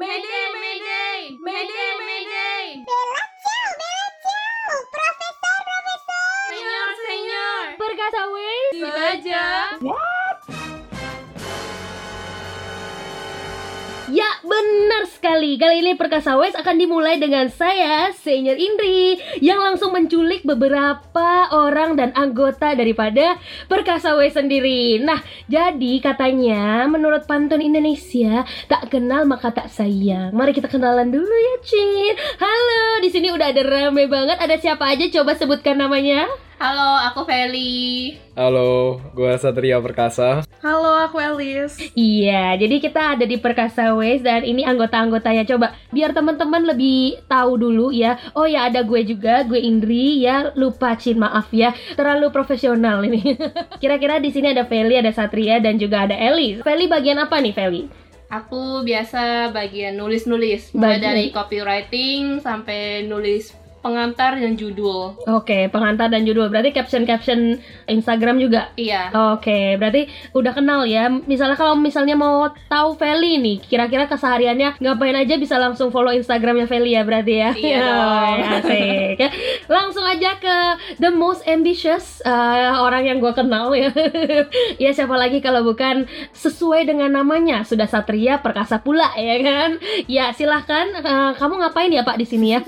Mayday, mayday, mayday, mayday. Bella ciao, Bella ciao. Profesor, profesor. Senyor, senyor. Aja. Ya benar sekali Kali ini Perkasa Wes akan dimulai dengan saya Senior Indri Yang langsung menculik beberapa orang dan anggota daripada Perkasa Wes sendiri. Nah jadi katanya menurut pantun Indonesia Tak kenal maka tak sayang. Mari kita kenalan dulu ya Cin. Halo di sini udah ada rame banget. Ada siapa aja? Coba sebutkan namanya Halo, aku Feli. Halo, gue Satria Perkasa. Halo, aku Elis. Iya, jadi kita ada di Perkasa Ways dan ini anggota-anggotanya. Coba biar teman-teman lebih tahu dulu ya. Oh ya, ada gue juga, gue Indri ya. Lupa Cin, maaf ya. Terlalu profesional ini. Kira-kira di sini ada Feli, ada Satria dan juga ada Elis. Feli bagian apa nih, Feli? Aku biasa bagian nulis-nulis, mulai Bagian. dari copywriting sampai nulis pengantar dan judul. Oke, pengantar dan judul. Berarti caption-caption Instagram juga. Iya. Oke, berarti udah kenal ya. Misalnya kalau misalnya mau tahu Feli nih, kira-kira kesehariannya ngapain aja bisa langsung follow Instagramnya Feli ya berarti ya. Iya dong. Asik. Ya. Langsung aja ke the most ambitious eh, orang yang gue kenal ya. ya siapa lagi kalau bukan sesuai dengan namanya sudah Satria Perkasa pula ya kan. Ya silahkan. Eh, kamu ngapain ya Pak di sini ya?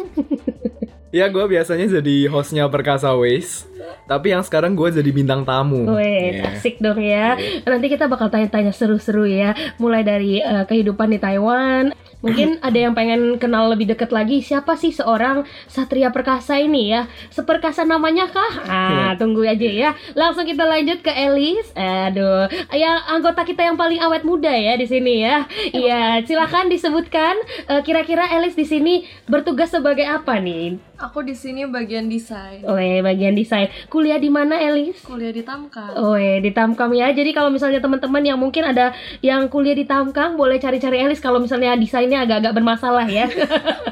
Ya, gue biasanya jadi hostnya Perkasa Ways. Tapi yang sekarang gue jadi bintang tamu. Wih, Iya. asik dong ya. Nanti kita bakal tanya-tanya seru-seru ya. Mulai dari eh, kehidupan di Taiwan. Mungkin ada yang pengen kenal lebih deket lagi siapa sih seorang Satria Perkasa ini ya? Seperkasa namanya kah? Ah, tunggu aja ya. Langsung kita lanjut ke Elis. Aduh, yang anggota kita yang paling awet muda ya di sini ya. Iya, silakan disebutkan eh, kira-kira Elis di sini bertugas sebagai apa nih? Aku di sini bagian desain. Weh, bagian desain. Kuliah di mana Elis? Kuliah di Tamka. Oh di Tamkam ya. Jadi kalau misalnya teman-teman yang mungkin ada yang kuliah di Tamkam boleh cari-cari Elis kalau misalnya desainnya agak-agak bermasalah ya.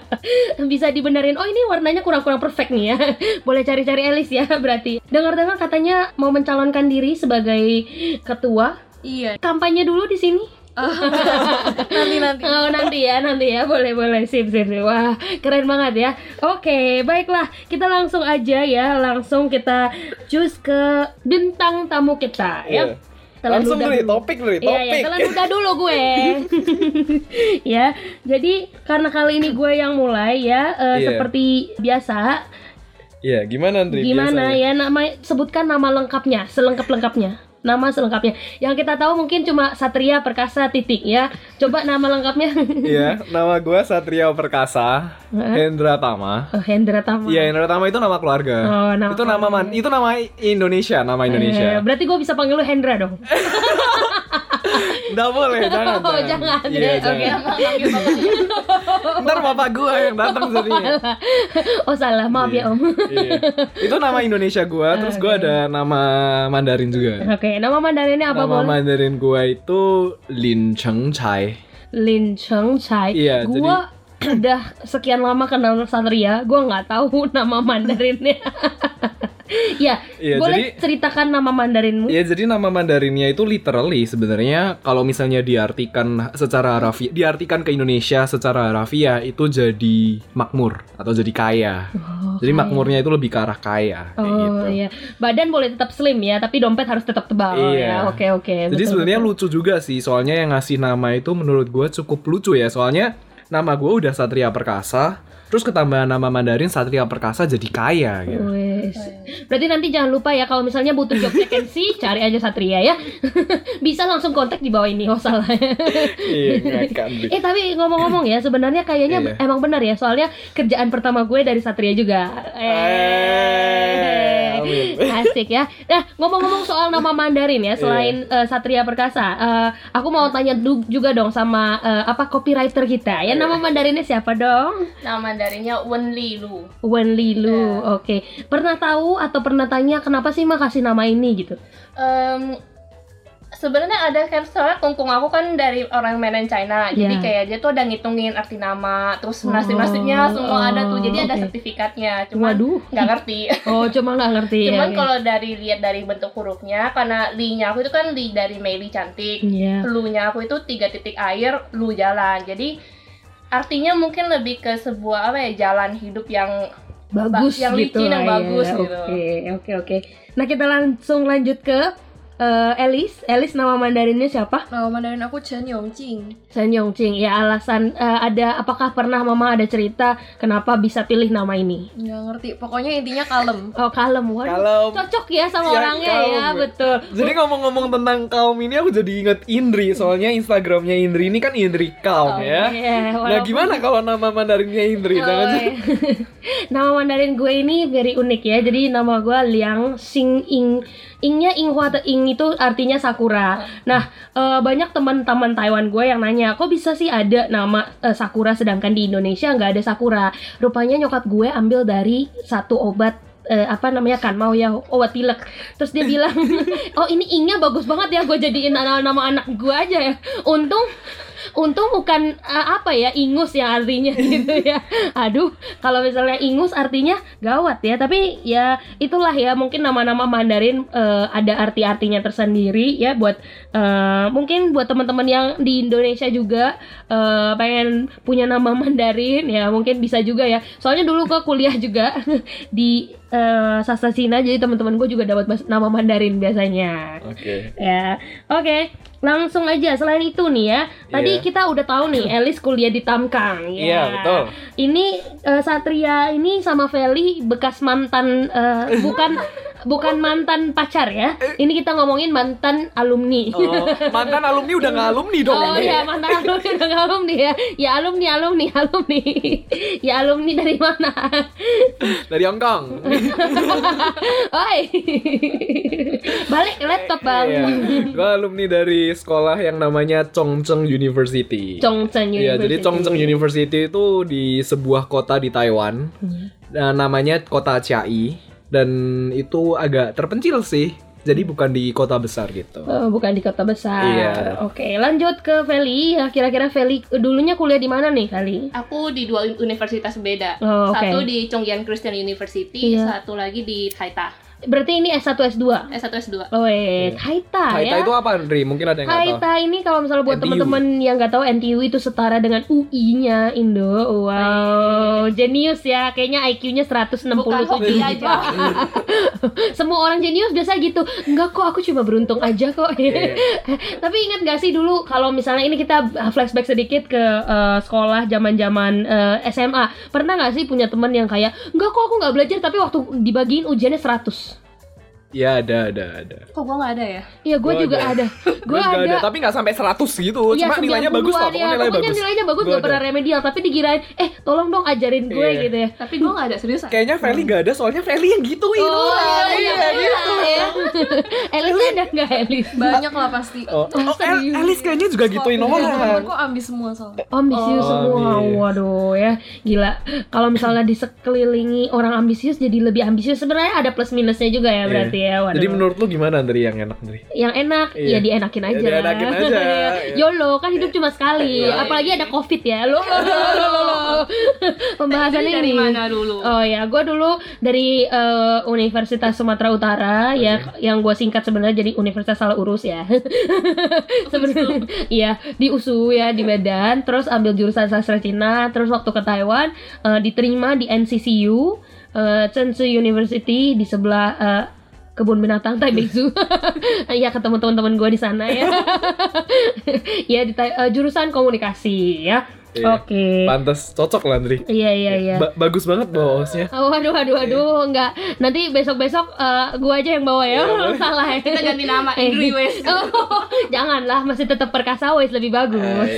Bisa dibenerin. Oh ini warnanya kurang-kurang perfect nih ya. Boleh cari-cari Elis ya berarti. Dengar-dengar katanya mau mencalonkan diri sebagai ketua. Iya. Kampanye dulu di sini. nanti nanti. Oh nanti ya, nanti ya, boleh boleh sip sip sip. Wah keren banget ya. Oke, baiklah kita langsung aja ya, langsung kita cus ke bintang tamu kita ya. Telan Langsung ludah dulu nih, dulu. topik dulu Iya, topik. iya, telan ludah dulu gue. ya, jadi karena kali ini gue yang mulai ya, eh, Iya. seperti biasa. Iya, gimana Andri? Gimana biasanya? ya nama sebutkan nama lengkapnya, selengkap-lengkapnya. Nama selengkapnya. Yang kita tahu mungkin cuma Satria Perkasa titik ya. Coba nama lengkapnya. Iya, nama gue Satria Perkasa, Hendra Tama. Oh, Hendra Tama. Iya, Hendra Tama itu nama keluarga. Oh, nama itu nama man, itu nama Indonesia, nama Eh, Indonesia. berarti gue bisa panggil lu Hendra dong. Nggak boleh, jangan. Oh, jangan. Iya, Oke. jangan. Bapaknya. Ntar bapak gue yang datang jadinya. oh salah, maaf ya Iya. Om. Iya. Itu nama Indonesia gue, terus gue ada nama Mandarin juga. Oke, nama Mandarinnya apa nama boleh? Mandarin gue itu Lin Cheng Chai. Lin Cheng Chai. Iya, gua udah sekian lama kenal Satria, gua nggak tahu nama Mandarinnya. ya, Iya, boleh jadi- ceritakan nama Mandarinmu? Ya jadi nama Mandarinnya itu literally sebenarnya kalau misalnya diartikan secara harafiah, diartikan ke Indonesia secara harafiah itu jadi makmur atau jadi kaya. Oh, jadi kaya. makmurnya itu lebih ke arah kaya Oh gitu. iya, badan boleh tetap slim ya, tapi dompet harus tetap tebal ya. Iya. Oke oke. Jadi sebenarnya lucu juga sih, soalnya yang ngasih nama itu menurut gue cukup lucu ya, soalnya nama gue udah Satria Perkasa, terus ketambahan nama Mandarin Satria Perkasa jadi kaya gitu. Wes. Berarti nanti jangan lupa ya kalau misalnya butuh job vacancy cari aja Satria ya. Bisa langsung kontak di bawah ini oh salah. iya, eh tapi ngomong-ngomong ya sebenarnya kayaknya Iya. emang benar ya soalnya kerjaan pertama gue dari Satria juga. Eh, amin. Asik ya. Nah, ngomong-ngomong soal nama Mandarin ya, selain Iya. eh, Satria Perkasa, eh, aku mau tanya juga dong sama eh, apa copywriter kita. Ya nama Mandarinnya siapa dong? Nama Mandarinnya Wen Li Lu. Wen Li Lu. Iya. Oke. Pernah tahu atau pernah tanya kenapa sih Mak kasih nama ini gitu? Em, sebenarnya ada kan soalnya kungkung aku kan dari orang mainland China jadi Iya. kayak dia tuh ada ngitungin arti nama terus Oh, nasib-nasibnya semua ada tuh jadi ada oke. sertifikatnya Waduh. nggak ngerti Oh, cuma nggak ngerti cuman ya. kalau dari lihat dari bentuk hurufnya karena li-nya aku itu kan li dari Mei Li cantik Iya. lu-nya aku itu tiga titik air lu jalan jadi artinya mungkin lebih ke sebuah apa ya jalan hidup yang bagus yang gitu licin, yang lah bagus ya. gitu. Oke, oke, oke. Nah, kita langsung lanjut ke eh, Elis. Elis nama Mandarinnya siapa? Nama Mandarin aku Chen Yongjing. San Yongqing. Ya alasan eh, ada apakah pernah Mama ada cerita kenapa bisa pilih nama ini? Nggak ngerti. Pokoknya intinya kalem. Oh, kalem. Waduh. Kalem. Cocok ya sama Ya, orangnya kalem. ya, betul. Jadi ngomong-ngomong tentang kaum ini aku jadi inget Indri soalnya Instagramnya Indri ini kan Indri kaum ya. Iya, Nah walaupun- gimana kalau nama Mandarinnya Indri? Oh, Jangan iya. nama Mandarin gue ini very unik ya. Jadi nama gue Liang Xing Ing. Ingnya Inghua atau Ing itu artinya sakura. Nah, eh, banyak teman-teman Taiwan gue yang nanya, kok bisa sih ada nama eh, sakura sedangkan di Indonesia nggak ada sakura? Rupanya nyokap gue ambil dari satu obat eh, apa namanya kan mau ya obat pilek terus dia bilang oh ini ingnya bagus banget ya gue jadiin nama, nama anak gue aja ya untung untung bukan eh, apa ya ingus yang artinya gitu ya. Aduh kalau misalnya ingus artinya gawat ya. Tapi ya itulah ya mungkin nama-nama Mandarin eh, ada arti-artinya tersendiri ya buat eh, mungkin buat teman-teman yang di Indonesia juga eh, pengen punya nama Mandarin ya mungkin bisa juga ya. Soalnya dulu ke kuliah juga di eh, sastra Cina jadi teman-teman gue juga dapat nama Mandarin biasanya. Oke. ya oke langsung aja selain itu nih ya tadi Iya. kita udah tahu nih Elis kuliah di Tamkang ya Iya betul. ini eh, Satria ini sama Feli bekas mantan eh, bukan bukan mantan pacar ya ini kita ngomongin mantan alumni Oh, mantan alumni udah nggak alumni dong. Oh ya mantan alumni udah nggak alumni ya ya alumni alumni alumni ya alumni dari mana Dari Hong Kong. Oi balik laptop bang Iya. Gue alumni dari sekolah yang namanya Chongcheng University. Chongcheng Iya, jadi University. Chongcheng University itu di sebuah kota di Taiwan. Hmm. Nah, namanya kota Chiai dan itu agak terpencil sih. Jadi bukan di kota besar gitu. Oh, bukan di kota besar. Iya. Oke, lanjut ke Feli. Ya, kira-kira Feli dulunya kuliah di mana nih, Feli? Aku di dua universitas beda. Oh, oke. Satu di Chongyan Christian University, Iya. satu lagi di Taita. Berarti ini S1 S2. S1 S2. Oh, eh, Taita Taita ya. itu apa, Andri? Mungkin ada yang nggak tahu. Taita ini kalau misalnya buat teman-teman yang nggak tahu NTU itu setara dengan UI-nya Indo. Wow, jenius ya. Kayaknya IQ-nya 167. Bukan aja. Semua orang jenius biasa gitu. Enggak kok, aku cuma beruntung aja kok. Iya. Tapi ingat gak sih dulu kalau misalnya ini kita flashback sedikit ke eh, sekolah zaman-zaman eh, SMA. Pernah gak sih punya teman yang kayak, enggak kok aku nggak belajar tapi waktu dibagiin ujiannya 100. Ya ada, ada, ada. Kok gua nggak ada ya? Iya, gue Gua juga ada. ada. Gue juga ada. tapi nggak sampai 100 gitu. Iya, Cuma nilainya bagus 90-an lah, pokoknya ya. nilainya Pokoknya bagus. nilainya bagus gak ada. pernah remedial Tapi dikirain Eh tolong dong ajarin gue Iya. gitu ya Tapi gue gak ada seriusan. Kayaknya Feli nggak ada, soalnya Feli yang gituin Oh iya Iya, gitu ya Elis ada gak Elis? Banyak lah pasti. Oh, oh, El- Elis kayaknya juga gituin orang. Temen-temenku ambis semua soalnya. Ambisius Oh, semua iya. Waduh ya Gila Kalau misalnya di sekelilingi orang ambisius Jadi lebih ambisius Sebenarnya ada plus minusnya juga ya berarti ya Waduh Jadi menurut lu gimana Andri yang enak Andri? yang enak Iya. ya dienakin aja. Ya, dienakin aja. Iya. YOLO kan hidup cuma sekali. Iya. Apalagi ada Covid ya. Lo lo lo lo. Pembahasannya dari ini. mana dulu? Oh ya, gue dulu dari eh, Universitas Sumatera Utara ya, yang gue singkat sebenarnya jadi Universitas Salah Urus ya. Sebenarnya, iya di USU ya di Medan. Terus ambil jurusan sastra Cina. Terus waktu ke Taiwan eh, diterima di NCCU, eh, Chengchi University di sebelah eh, kebun binatang Taipei Zoo. Iya ketemu teman-teman gue di sana ya. ya di eh, jurusan komunikasi ya. Iya. Oke. Pantes cocok lah Andri. Iya iya iya. Ba- bagus banget bosnya. Oh, waduh, waduh, waduh, enggak. Nanti besok-besok eh, gua aja yang bawa ya. Iya. Salah ya. Kita ganti nama Eh. Indri Wes. Oh, janganlah, masih tetap perkasa wes lebih bagus.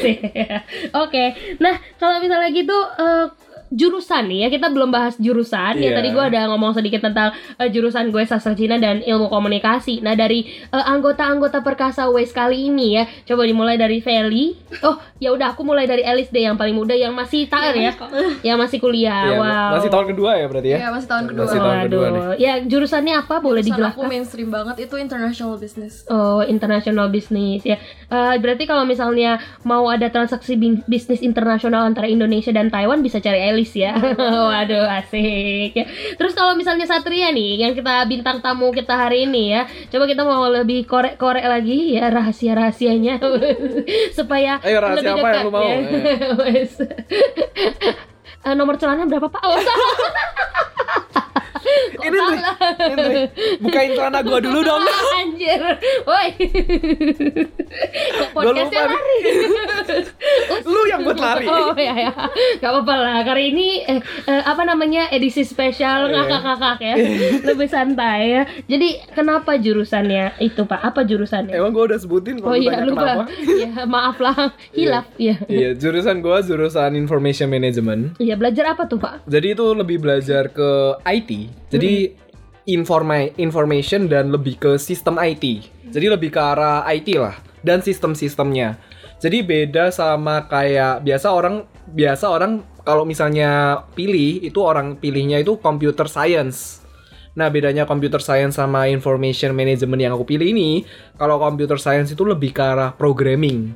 Oke. Nah, kalau misalnya gitu eh, jurusan nih ya, kita belum bahas jurusan. Ya Iya. tadi gua ada ngomong sedikit tentang eh, jurusan gue sastra Cina dan ilmu komunikasi. Nah, dari eh, anggota-anggota perkasa wes kali ini ya, coba dimulai dari Feli. Oh, ya udah aku mulai dari Elis deh yang paling muda yang masih taer ya. Yang masih kuliah. Iya, wow. Masih tahun kedua ya berarti ya? Iya, masih tahun kedua. Masih tahun kedua nih. Waduh. Ya jurusannya apa boleh Jurusan aku dijelaskan? mainstream banget itu international business. Oh, international business ya. Eh, berarti kalau misalnya mau ada transaksi bisnis internasional antara Indonesia dan Taiwan bisa cari Elis ya. Waduh, asik. Ya. Terus kalau misalnya Satria nih yang kita bintang tamu kita hari ini ya. Coba kita mau lebih korek-korek lagi ya rahasia-rahasianya supaya Ayo, rahasia lebih apa yang dekat lu mau? ya. Eh, nomor celananya berapa, Pak? Oh, salah. Kok Ini. Bukain celana gua dulu dong. Anjir. Woi. Podcastnya lari? Lu yang buat lari. Oh ya ya. Gak apa-apa lah. Kali ini eh, eh, apa namanya edisi spesial Iya. ngakak-ngakak ya. Lebih santai ya. Jadi kenapa jurusannya itu Pak? Apa jurusannya? Emang gua udah sebutin Oh kalau iya tanya lupa. kenapa. Ya maaf lah. Hilaf ya. Iya, jurusan gua jurusan Information Management. Iya belajar apa tuh Pak? Jadi itu lebih belajar ke IT. Jadi informa information dan lebih ke sistem IT. Jadi lebih ke arah IT lah dan sistem-sistemnya. Jadi beda sama kayak biasa orang biasa orang kalau misalnya pilih itu orang pilihnya itu computer science. Nah, bedanya computer science sama information management yang aku pilih ini, kalau computer science itu lebih ke arah programming.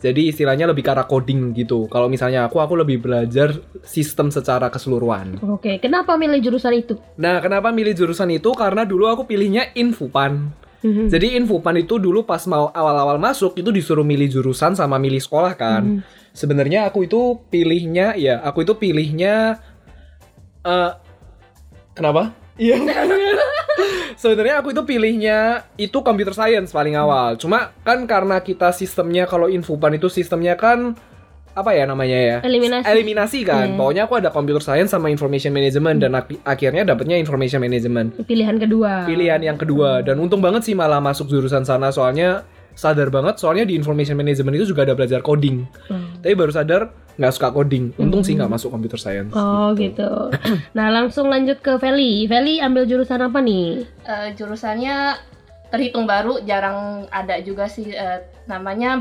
Jadi istilahnya lebih ke arah coding gitu. Kalau misalnya aku, aku lebih belajar sistem secara keseluruhan. Oke, kenapa milih jurusan itu? Nah, kenapa milih jurusan itu? Karena dulu aku pilihnya Infopan. Mhm. Jadi Infopan itu dulu pas mau awal-awal masuk itu disuruh milih jurusan sama milih sekolah kan. Sebenarnya aku itu pilihnya ya, aku itu pilihnya eh kenapa? Iya. Sebenarnya aku itu pilihnya itu computer science paling awal. Cuma kan karena kita sistemnya kalau Infopan itu sistemnya kan apa ya namanya ya? Eliminasi. Eliminasi kan. Iya. Pokoknya aku ada computer science sama information management dan ak- akhirnya dapetnya information management Pilihan kedua. pilihan yang kedua dan untung banget sih malah masuk jurusan sana soalnya sadar banget soalnya di information management itu juga ada belajar coding Hmm. tapi baru sadar nggak suka coding untung sih nggak masuk computer science Oh gitu. Nah langsung lanjut ke Feli. Feli ambil jurusan apa nih? Eh, jurusannya terhitung baru, jarang ada juga sih eh, namanya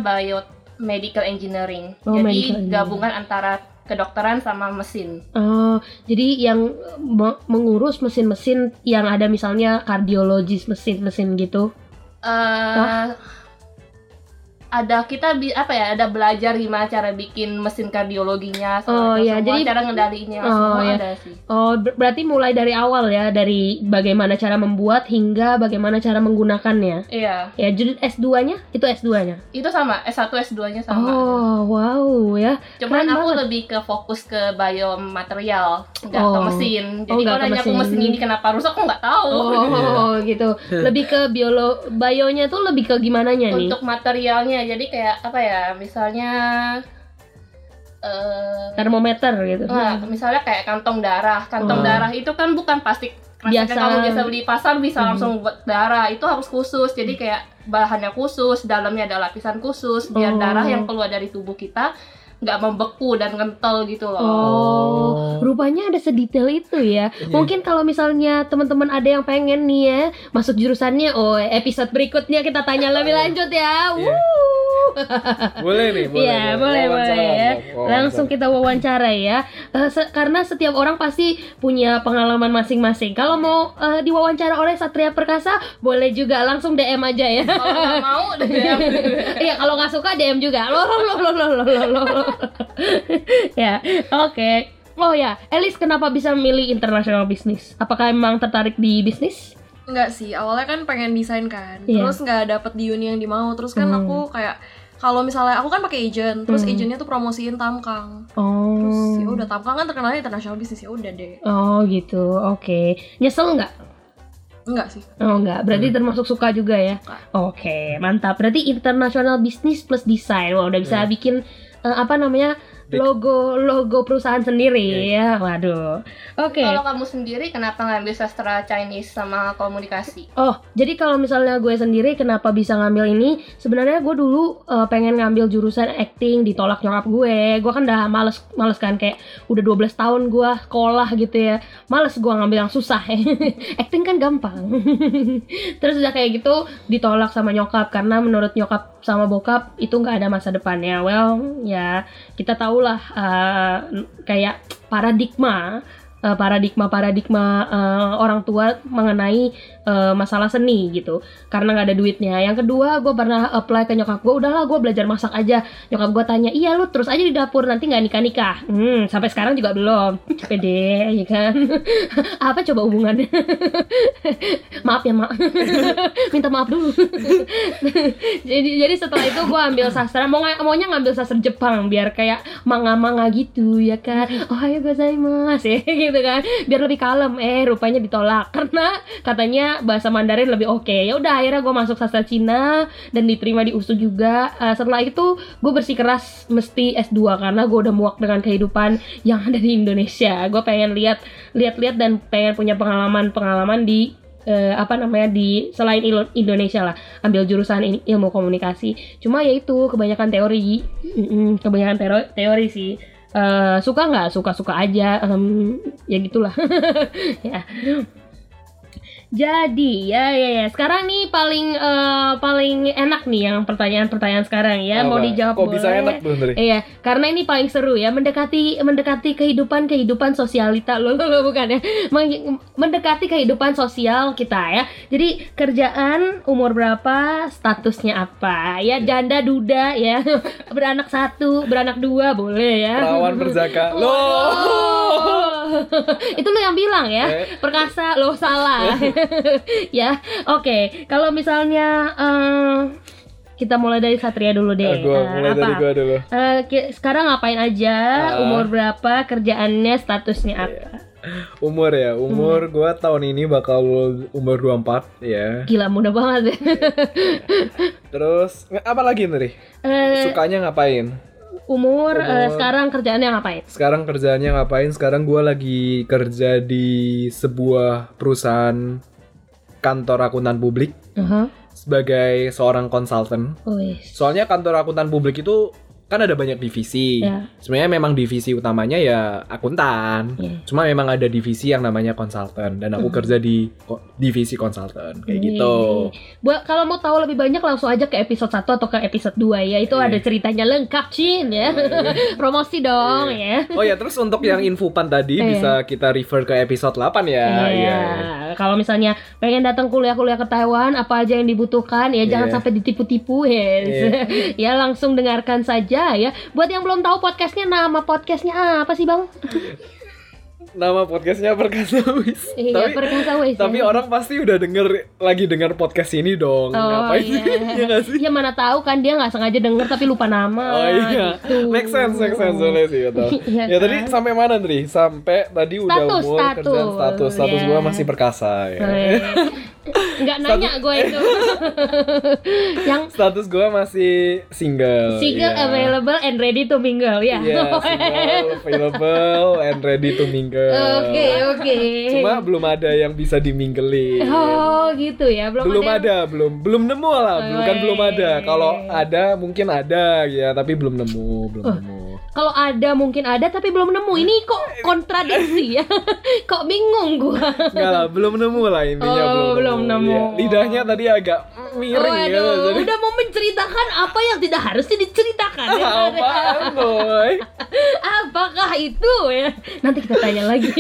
biomedical engineering. Oh, Jadi medical engineering. gabungan antara kedokteran sama mesin. Oh, jadi yang me- mengurus mesin-mesin yang ada misalnya kardiologis mesin-mesin gitu. eh ada kita bi apa ya ada belajar gimana cara bikin mesin kardiologinya Oh, semua, iya, semua jadi- cara ngendaliinnya Oh, semua iya. ada sih Oh, ber- berarti mulai dari awal ya, dari bagaimana cara membuat hingga bagaimana cara menggunakannya. iya Ya, jadi S2-nya itu S2-nya. itu sama S1 S2 nya sama Oh, wow ya. cuman keren aku banget. lebih ke fokus ke biomaterial nggak ke Oh. mesin Oh, jadi nggak kalau ke nanya aku mesin. mesin ini kenapa rusak aku nggak tahu Oh, gitu. Lebih ke biolo bionya tuh lebih ke gimananya nih? untuk materialnya jadi kayak apa ya misalnya eh Termometer gitu. Nah, misalnya kayak kantong darah. Kantong Oh. darah itu kan bukan plastik Biasa. kamu biasa beli di pasar bisa Hmm. langsung buat darah. Itu harus khusus. Jadi kayak bahannya khusus, dalamnya ada lapisan khusus biar Oh. darah yang keluar dari tubuh kita nggak membeku dan kental gitu loh. Oh, rupanya ada sedetail itu ya. Mungkin kalau misalnya teman-teman ada yang pengen nih ya masuk jurusannya, oh episode berikutnya kita tanya lebih lanjut ya. Iya. Wuh boleh nih, boleh. Iya, boleh, boleh, boleh ya. Wawancara. Oh, langsung kita wawancara ya. Uh, se karena setiap orang pasti punya pengalaman masing-masing. Kalau mau uh, diwawancara oleh Satria Perkasa, boleh juga langsung DM aja ya. Kalau mau DM. Iya, kalau nggak suka DM juga. lo lo lo lo lo lo lo ya, oke. Okay. Oh ya, Elis kenapa bisa milih international bisnis? Apakah emang tertarik di bisnis? Enggak sih, awalnya kan pengen desain kan. Yeah. Terus nggak dapet di uni yang dimau. Terus kan hmm. aku kayak kalau misalnya aku kan pakai agent, terus Hmm. agentnya tuh promosiin Tamkang. Terus Oh, ya udah Tamkang kan terkenalnya international bisnis ya udah deh. oh gitu. Oke, nyesel nggak? Enggak sih. Oh enggak, berarti termasuk suka juga ya. Oke, mantap. Berarti international business plus desain. Wah, udah bisa bikin eh, apa namanya? Dek. logo logo perusahaan sendiri ya. Waduh. Oke. Kalau kamu sendiri kenapa ngambil sastra Chinese sama komunikasi? Oh, jadi kalau misalnya gue sendiri kenapa bisa ngambil ini? Sebenarnya gue dulu eh, pengen ngambil jurusan acting, ditolak nyokap gue. Gue kan udah males males kan kayak udah 12 tahun gue sekolah gitu ya. Males gue ngambil yang susah. acting kan gampang. Terus udah kayak gitu ditolak sama nyokap karena menurut nyokap sama bokap itu nggak ada masa depannya. Well, ya kita tahulah eh, kayak paradigma paradigma-paradigma eh, orang tua mengenai eh, masalah seni gitu karena nggak ada duitnya. Yang kedua gue pernah apply ke nyokap gue udahlah gue belajar masak aja. Nyokap gue tanya iya lu terus aja di dapur nanti nggak nikah nikah hmm sampai sekarang juga belum. Pede ya kan? Apa coba hubungannya? Maaf ya mak. Minta maaf dulu. Jadi jadi setelah itu gue ambil sastra mau maunya ngambil sastra Jepang biar kayak manga-manga gitu ya kan? Oh ayo gozaimasu ya gitu kan. Biar lebih kalem. Eh rupanya ditolak. Karena katanya bahasa Mandarin lebih oke. Ya udah akhirnya gue masuk sastra Cina dan diterima di USU juga. Eh, setelah itu gue bersikeras mesti S2 karena gue udah muak dengan kehidupan yang ada di Indonesia. Gue pengen lihat lihat-lihat dan pengen punya pengalaman-pengalaman di eh, apa namanya di selain Indonesia lah. Ambil jurusan il- ilmu komunikasi. Cuma ya itu kebanyakan teori. Mm-mm, kebanyakan tero- teori sih Eh, suka nggak? Suka suka aja Em, ya gitulah. Ya jadi ya ya ya sekarang nih paling eh, paling enak nih yang pertanyaan-pertanyaan sekarang ya mau Apa? dijawab Kok bisa boleh. enak tuh Ndri? Iya, karena ini paling seru ya mendekati mendekati kehidupan kehidupan sosialita lo lo bukan ya Men- mendekati kehidupan sosial kita ya. Jadi kerjaan umur berapa, statusnya apa ya janda duda ya beranak satu beranak dua boleh ya. Perawan berjaka. Loh. Itu lo yang bilang ya Eh. perkasa lo salah ya oke kalau misalnya eh, kita mulai dari Satria dulu deh Ah, gua Eh, mulai dari apa? gua dulu. Ki- sekarang ngapain aja? Ah. Umur berapa? Kerjaannya, statusnya apa? Umur ya, Hmm. umur gua tahun ini bakal umur 24 ya. Gila muda banget ya. Terus apa lagi Ndri? Eh, Sukanya ngapain? Umur, eh, Umur. sekarang kerjaannya ngapain? Sekarang kerjaannya ngapain? Sekarang gua lagi kerja di sebuah perusahaan kantor akuntan publik Aha. sebagai seorang konsultan. Soalnya kantor akuntan publik itu kan ada banyak divisi. Ya. Sebenarnya memang divisi utamanya ya akuntan. Ya. Cuma memang ada divisi yang namanya konsultan dan aku Hmm. kerja di divisi konsultan kayak Wih. gitu. Buat kalau mau tahu lebih banyak langsung aja ke episode 1 atau ke episode 2 ya. Itu Iya. ada ceritanya lengkap, Cin ya. Promosi dong ya. Oh ya, terus untuk yang infopan tadi Iya. bisa kita refer ke episode 8 ya. Iya. Iya. Kalau misalnya pengen datang kuliah-kuliah ke Taiwan, apa aja yang dibutuhkan ya jangan Iya. sampai ditipu-tipu yes. ya langsung dengarkan saja ya. Buat yang belum tahu podcastnya nama podcastnya apa sih bang? Nama podcastnya Perkasa Wis. Iya tapi Perkasa Wes. tapi ya. orang pasti udah denger lagi denger podcast ini dong. Oh, Ngapain sih? iya. Iya nggak sih? Ya mana tahu kan dia nggak sengaja denger tapi lupa nama. Oh iya, gitu. make sense, make sense boleh sih betul. Iya ya tadi kan? sampai mana Dri? Sampai tadi udah Status, umur kerjaan status, status, status ya. gua masih perkasa ya. Eh, Nggak nanya gue itu. yang Status gua masih single. single iya. available and ready to mingle ya. Iya, single, available, and ready to mingle. Oke oke. Cuma belum ada yang bisa diminggelin. Oh gitu ya belum, belum ada. yang- ada, belum belum nemu lah, bukan belum ada. Kalau ada mungkin ada ya, tapi belum nemu, belum Oh. nemu. Kalau ada mungkin ada tapi belum nemu. Ini kok kontradiksi ya? kok bingung gua. Enggak lah, belum nemu lah intinya Oh, belum nemu. Iya. Lidahnya tadi agak miring gitu. Waduh, Jadi udah mau menceritakan apa yang tidak harusnya diceritakan ya. apaan boy? Apakah itu ya? Nanti kita tanya lagi.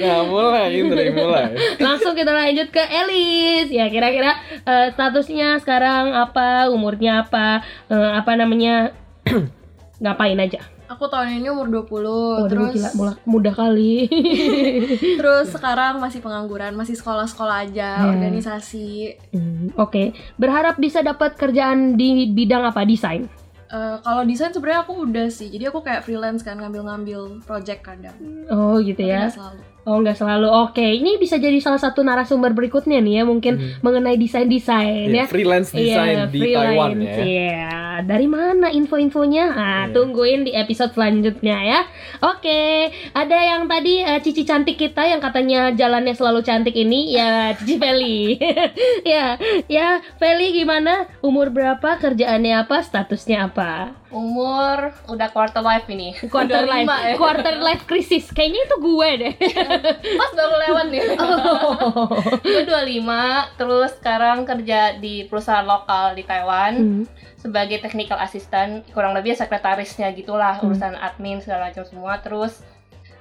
Nah, mulai Indri, mulai. Langsung kita lanjut ke Elis. Ya, kira-kira eh, statusnya sekarang apa, umurnya apa, eh, apa namanya? ngapain aja. Aku tahun ini umur 20 Waduh, terus gila, muda, muda kali. terus sekarang masih pengangguran, masih sekolah-sekolah aja, Hmm. organisasi. Hmm, Oke, berharap bisa dapat kerjaan di bidang apa? Desain. Eh, kalau desain sebenarnya aku udah sih. Jadi aku kayak freelance kan ngambil-ngambil project kadang. Oh, gitu Tapi ya. selalu. Oh, nggak selalu. Oke, ini bisa jadi salah satu narasumber berikutnya nih ya, mungkin Hmm. mengenai desain-desain Iya, ya. freelance Iya, di freelance, Taiwan ya. Dari mana info-infonya? Ah, Iya. tungguin di episode selanjutnya ya. Oke, ada yang tadi eh, Cici cantik kita yang katanya jalannya selalu cantik ini ya Cici Feli. ya, ya Feli gimana? Umur berapa? Kerjaannya apa? Statusnya apa? Umur udah quarter life ini. Quarter life, 25 ya. quarter life crisis. Kayaknya itu gue deh. Pas baru lewat nih. Gue 25, terus sekarang kerja di perusahaan lokal di Taiwan Hmm. sebagai technical assistant, kurang lebih sekretarisnya gitulah, Hmm. urusan admin segala macam semua. Terus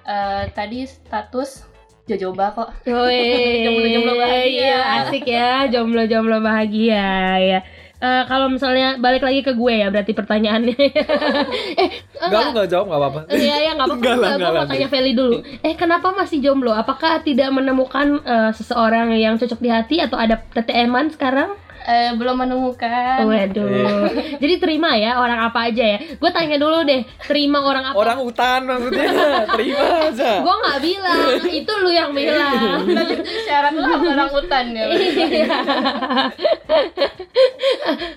Eh, tadi status jojoba kok. Jomblo-jomblo bahagia. Iya, asik ya, jomblo-jomblo bahagia ya. Eh, kalau misalnya balik lagi ke gue ya, berarti pertanyaannya. eh, Enggak, lu enggak jawab enggak apa-apa. Iya, ya nggak apa-apa. Enggak enggak mau lah. tanya Feli dulu. Eh, kenapa masih jomblo? Apakah tidak menemukan eh, seseorang yang cocok di hati atau ada TTM-an sekarang? Eh, belum menemukan. Waduh. Jadi terima ya orang apa aja ya. Gue tanya dulu deh, terima orang apa? Orang hutan maksudnya. Terima aja. Gue nggak bilang, itu lu yang bilang. Syarat lu orang hutan ya. Iya.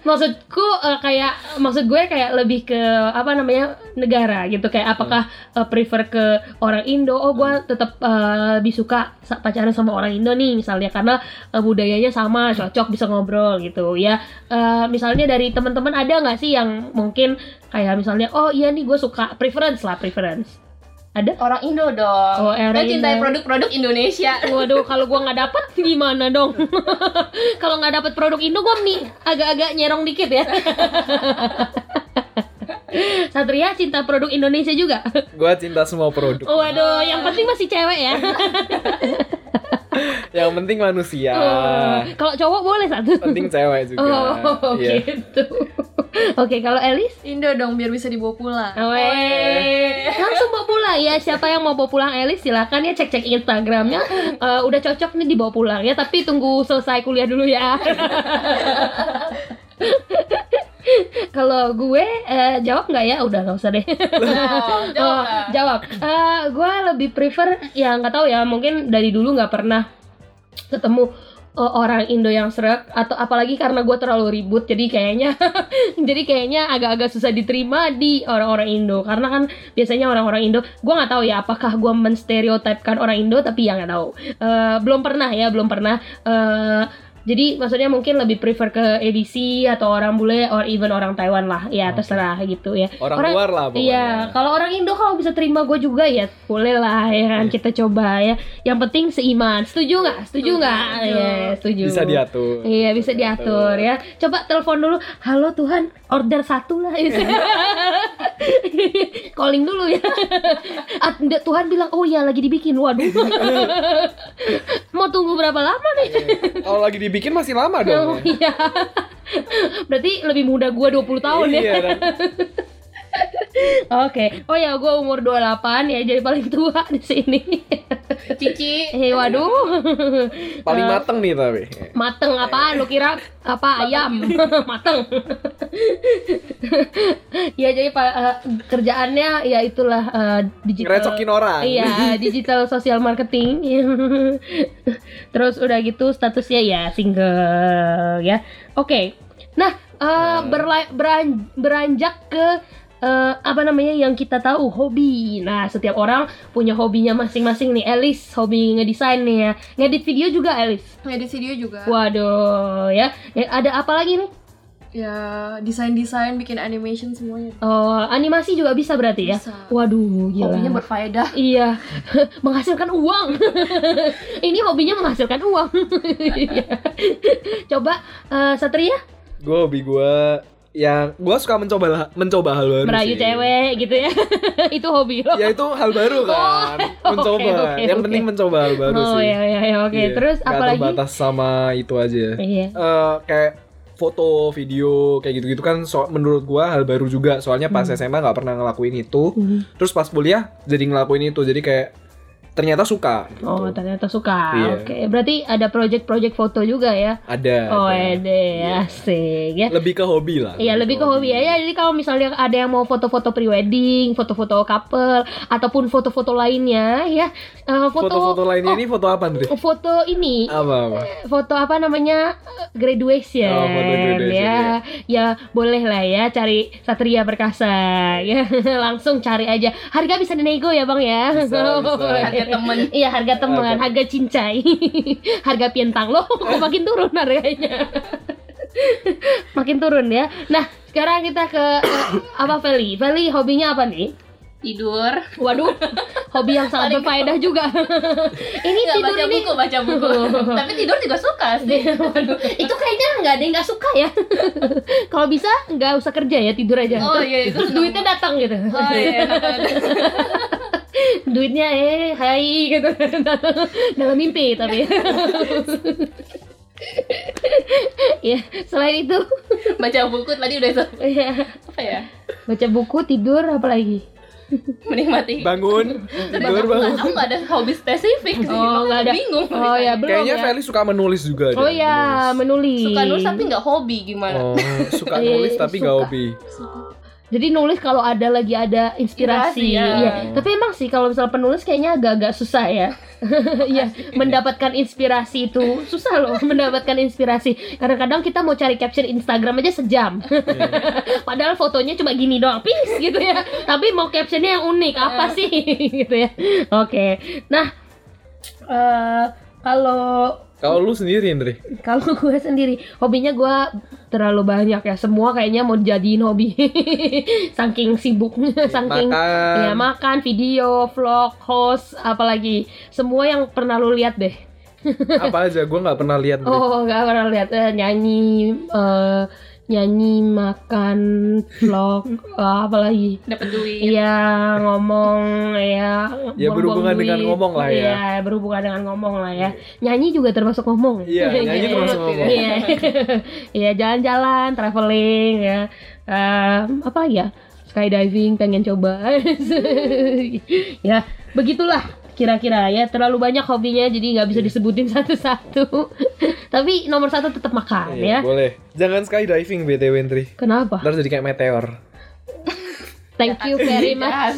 maksudku eh, kayak maksud gue kayak lebih ke apa namanya negara gitu kayak apakah eh, prefer ke orang Indo oh gue tetap eh, lebih suka pacaran sama orang Indo nih misalnya karena eh, budayanya sama cocok bisa ngobrol gitu ya Eh, misalnya dari teman-teman ada nggak sih yang mungkin kayak misalnya oh iya nih gue suka preference lah preference ada Orang Indo dong. Oh, orang Kita cintai produk-produk Indonesia. Waduh, kalau gua nggak dapet gimana dong? kalau nggak dapet produk Indo, gua nih agak-agak nyerong dikit ya. Satria cinta produk Indonesia juga. Gua cinta semua produk. Waduh, yang penting masih cewek ya. Yang penting manusia. Oh, kalau cowok boleh satu. Penting cewek juga. Oh, Iya. gitu. Oke, kalau Elis? Indo dong biar bisa dibawa pulang. Weh, langsung bawa pulang ya. Siapa yang mau bawa pulang Elis silakan ya cek-cek Instagramnya. Eh, udah cocok nih dibawa pulang ya. Tapi tunggu selesai kuliah dulu ya. Kalau gue eh, jawab nggak ya? Udah nggak usah deh. Oh, jawab. jawab. Eh, gue lebih prefer ya nggak tahu ya. Mungkin dari dulu nggak pernah ketemu eh, orang Indo yang serak atau apalagi karena gue terlalu ribut jadi kayaknya jadi kayaknya agak-agak susah diterima di orang-orang Indo karena kan biasanya orang-orang Indo gue nggak tahu ya apakah gue menstereotipkan orang Indo tapi ya nggak tahu Eh, belum pernah ya belum pernah Eh, jadi maksudnya mungkin lebih prefer ke ABC atau orang bule or even orang Taiwan lah ya Oke. terserah gitu ya Orang, luar lah pokoknya. Iya, kalau orang Indo kalau bisa terima gue juga ya boleh lah ya kan Iya. kita coba ya. Yang penting seiman. Setuju nggak? Setuju nggak? Iya, setuju. Bisa diatur. Iya bisa diatur ya. Coba telepon dulu. Halo Tuhan, order satu lah. Calling dulu ya. Tuhan bilang oh ya lagi dibikin. Waduh. Mau tunggu berapa lama nih? Kalau lagi dibikin masih lama Oh dong. iya. Berarti lebih muda gua 20 tahun ya. Iya, Oke. Oh ya, gue umur 28 ya, jadi paling tua di sini. Cici. Eh, waduh. paling Eh, mateng nih tapi. Mateng apa? Lu kira apa ayam? Mateng. ya jadi pak eh, kerjaannya ya itulah eh, digital. Ngerecokin orang. Iya, digital social marketing. Terus udah gitu statusnya ya single ya. Oke. Nah, eh, berla- beran- beranjak ke eh, apa namanya yang kita tahu hobi. Nah, setiap orang punya hobinya masing-masing nih. Elis hobi ngedesain nih ya. Ngedit video juga Elis. Ngedit video juga. Waduh, ya. Ya, Ada apa lagi nih? Ya desain-desain, bikin animation semuanya. Oh, animasi juga bisa berarti ya? Bisa. Waduh, gila. Hobinya berfaedah. Iya, menghasilkan uang. Ini hobinya menghasilkan uang. Iya. Coba eh, Satria Gue hobi gue yang gue suka mencoba lah- mencoba hal baru merayu sih. cewek gitu ya. Itu hobi lo. Ya itu hal baru kan. Oh, mencoba. oke, oke, yang oke. penting mencoba hal baru oh sih. iya iya iya, oke. Iya. Terus Nggak apa lagi? terbatas sama itu aja. Iya. Eh, kayak foto, video, kayak gitu-gitu kan so- menurut gua hal baru juga. Soalnya pas Hmm. SMA nggak pernah ngelakuin itu. Hmm. Terus pas kuliah jadi ngelakuin itu. Jadi kayak ternyata suka. gitu. Oh ternyata suka. Iya. Oke, berarti ada project-project foto juga ya? Ada. Oh ada. ede, asik ya. Lebih ke hobi lah. Iya lebih ke hobi ya. Ya, Jadi kalau misalnya ada yang mau foto-foto prewedding, foto-foto couple, ataupun foto-foto lainnya ya, eh, foto Foto-foto lainnya ini foto apa nih? oh, foto ini. Apa apa? foto apa namanya? Graduation, Oh, foto graduation, ya ya boleh lah ya cari Satria Perkasa. Ya langsung cari aja. Harga bisa dinego ya bang ya? Bisa, bisa. Harga temen. iya harga teman Harga. harga cincai. Harga pientang. Loh kok makin turun harganya? Makin turun ya. Nah sekarang kita ke eh, apa Feli? Feli hobinya apa nih Tidur. Waduh, hobi yang sangat berfaedah juga. ini Nggak tidur baca ini buku, baca buku. Tapi tidur juga suka sih. Waduh, itu kayaknya nggak ada yang nggak suka ya. Kalau bisa nggak usah kerja ya tidur aja. Oh iya itu. Terus duitnya datang gitu. Oh iya. duitnya eh hai gitu dalam mimpi tapi ya selain itu Baca buku tadi udah itu ya apa ya? baca buku tidur apa lagi Menikmati. Bangun, tidur bangun. nggak- aku nggak ada hobi spesifik sih. Oh, nggak ada. Bingung. oh ya belum Kayaknya ya Feli suka menulis juga deh, oh ya menulis Suka nulis tapi nggak hobi gimana? Oh, suka Eh, nulis tapi nggak suka. Jadi nulis kalau ada lagi ada inspirasi. Inspirasi, ya. Iya. Tapi emang sih kalau misalnya penulis kayaknya agak-agak susah ya. Iya, mendapatkan inspirasi itu susah loh mendapatkan inspirasi. Kadang-kadang kita mau cari caption Instagram aja sejam. Padahal fotonya cuma gini doang, pis gitu ya. Tapi mau captionnya yang unik apa sih gitu ya. Oke. Nah, eh kalau Kalau lu sendiri, Indri? kalau gue sendiri hobinya gue terlalu banyak ya semua kayaknya mau jadiin hobi saking sibuknya saking Makan. ya makan video vlog host apalagi semua yang pernah lu lihat deh Apa aja? Gue nggak pernah lihat. Oh nggak pernah lihat Eh, nyanyi eh, nyanyi makan vlog eh, apalagi Dapat duit. Iya ngomong ya Ya, berhubungan dengan duit. ngomong lah ya. Iya berhubungan dengan ngomong lah ya. Nyanyi juga termasuk ngomong. Iya, nyanyi termasuk ngomong. Iya. Iya jalan-jalan traveling ya. Eh, Apa ya? Skydiving pengen coba. Ya begitulah kira-kira ya terlalu banyak hobinya jadi nggak bisa disebutin satu-satu tapi nomor satu tetap makan Iya, ya boleh. Jangan skydiving BTW, Indri. kenapa Ntar jadi kayak meteor. thank you very much.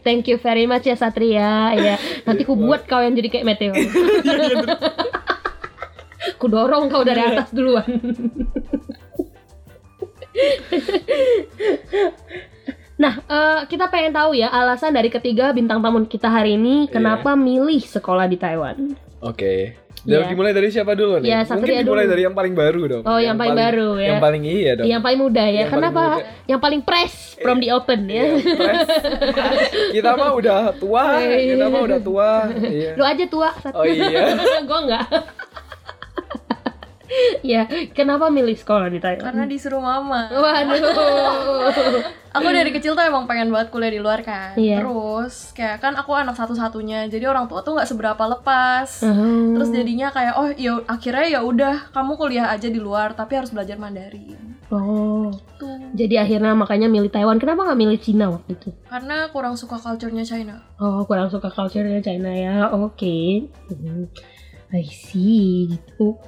Thank you very much ya Satria. Ya, nanti ku buat kau yang jadi kayak meteor. ku dorong kau dari atas duluan. Nah, eh, kita pengen tahu ya alasan dari ketiga bintang tamu kita hari ini kenapa milih sekolah di Taiwan. Oke. Dan Iya. dimulai dari siapa dulu nih? Iya, Mungkin dimulai dulu. dari yang paling baru dong. Oh, yang paling baru ya. Yang paling iya dong. Yang paling muda ya. Yang paling kenapa? muda. Yang paling fresh from the open ya. Iya, fresh. kita mah udah tua, Iya. kita mah udah tua. Iya. Lu aja tua. Sat. Oh iya. Gua enggak. Ya, kenapa milih sekolah di Taiwan? Karena disuruh mama. Waduh. Aku dari kecil tuh emang pengen banget kuliah di luar kan. Iya. Terus kayak kan aku anak satu-satunya, jadi orang tua tuh nggak seberapa lepas. Hmm. Terus jadinya kayak oh ya akhirnya ya udah kamu kuliah aja di luar tapi harus belajar Mandarin. Oh, Tuh. jadi akhirnya makanya milih Taiwan. Kenapa nggak milih Cina waktu itu? Karena kurang suka culture-nya China. Oh, kurang suka culture-nya China ya. Oke. Hmm. I see gitu.